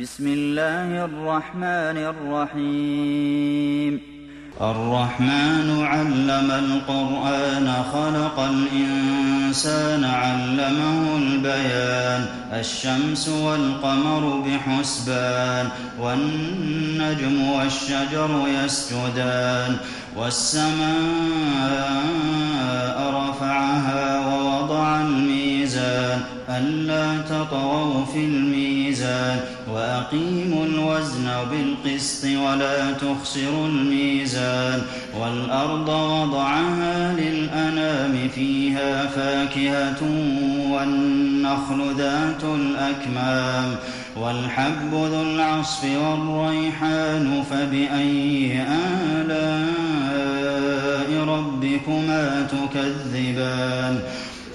بسم الله الرحمن الرحيم. الرحمن علم القرآن خلق الإنسان علمه البيان. الشمس والقمر بحسبان والنجم والشجر يسجدان. والسماء رفعها ووضع الميزان ألا تطغوا في الميزان. وأقيموا الوزن بالقسط ولا تخسروا الميزان والأرض وضعها للأنام فيها فاكهة والنخل ذات الأكمام والحب ذو العصف والريحان فبأي آلاء ربكما تكذبان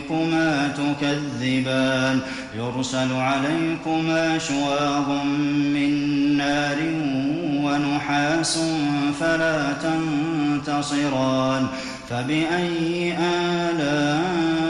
ربكما تكذبان. يرسل عليكما شواظ من نار ونحاس فلا تنتصران. فبأي آلاء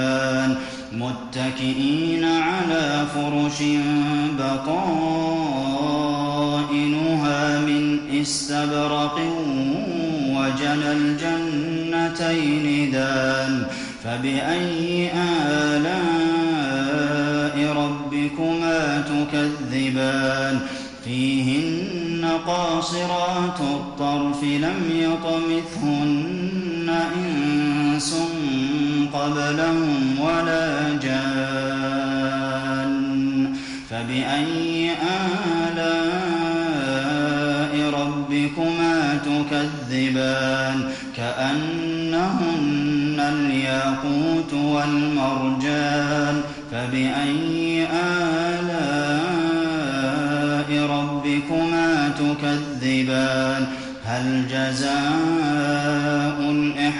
تكذبان متكئين على فرش بطائنها من استبرق وجنى الجنتين دان. فبأي آلاء ربكما تكذبان؟ فيهن قاصرات الطرف لم يطمثهن إنس قبلهم ولا جان. فبأي آلاء ربكما تكذبان؟ كأنهن الياقوت والمرجان. فبأي آلاء ربكما تكذبان؟ هل جزاء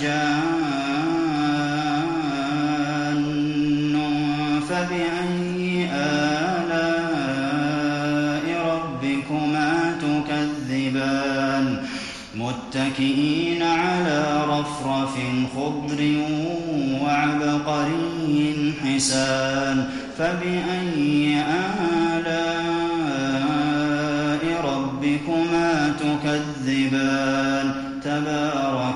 جان فبأي آلاء ربكما تكذبان؟ متكئين على رفرف خضر وعبقري حسان. فبأي آلاء ربكما تكذبان؟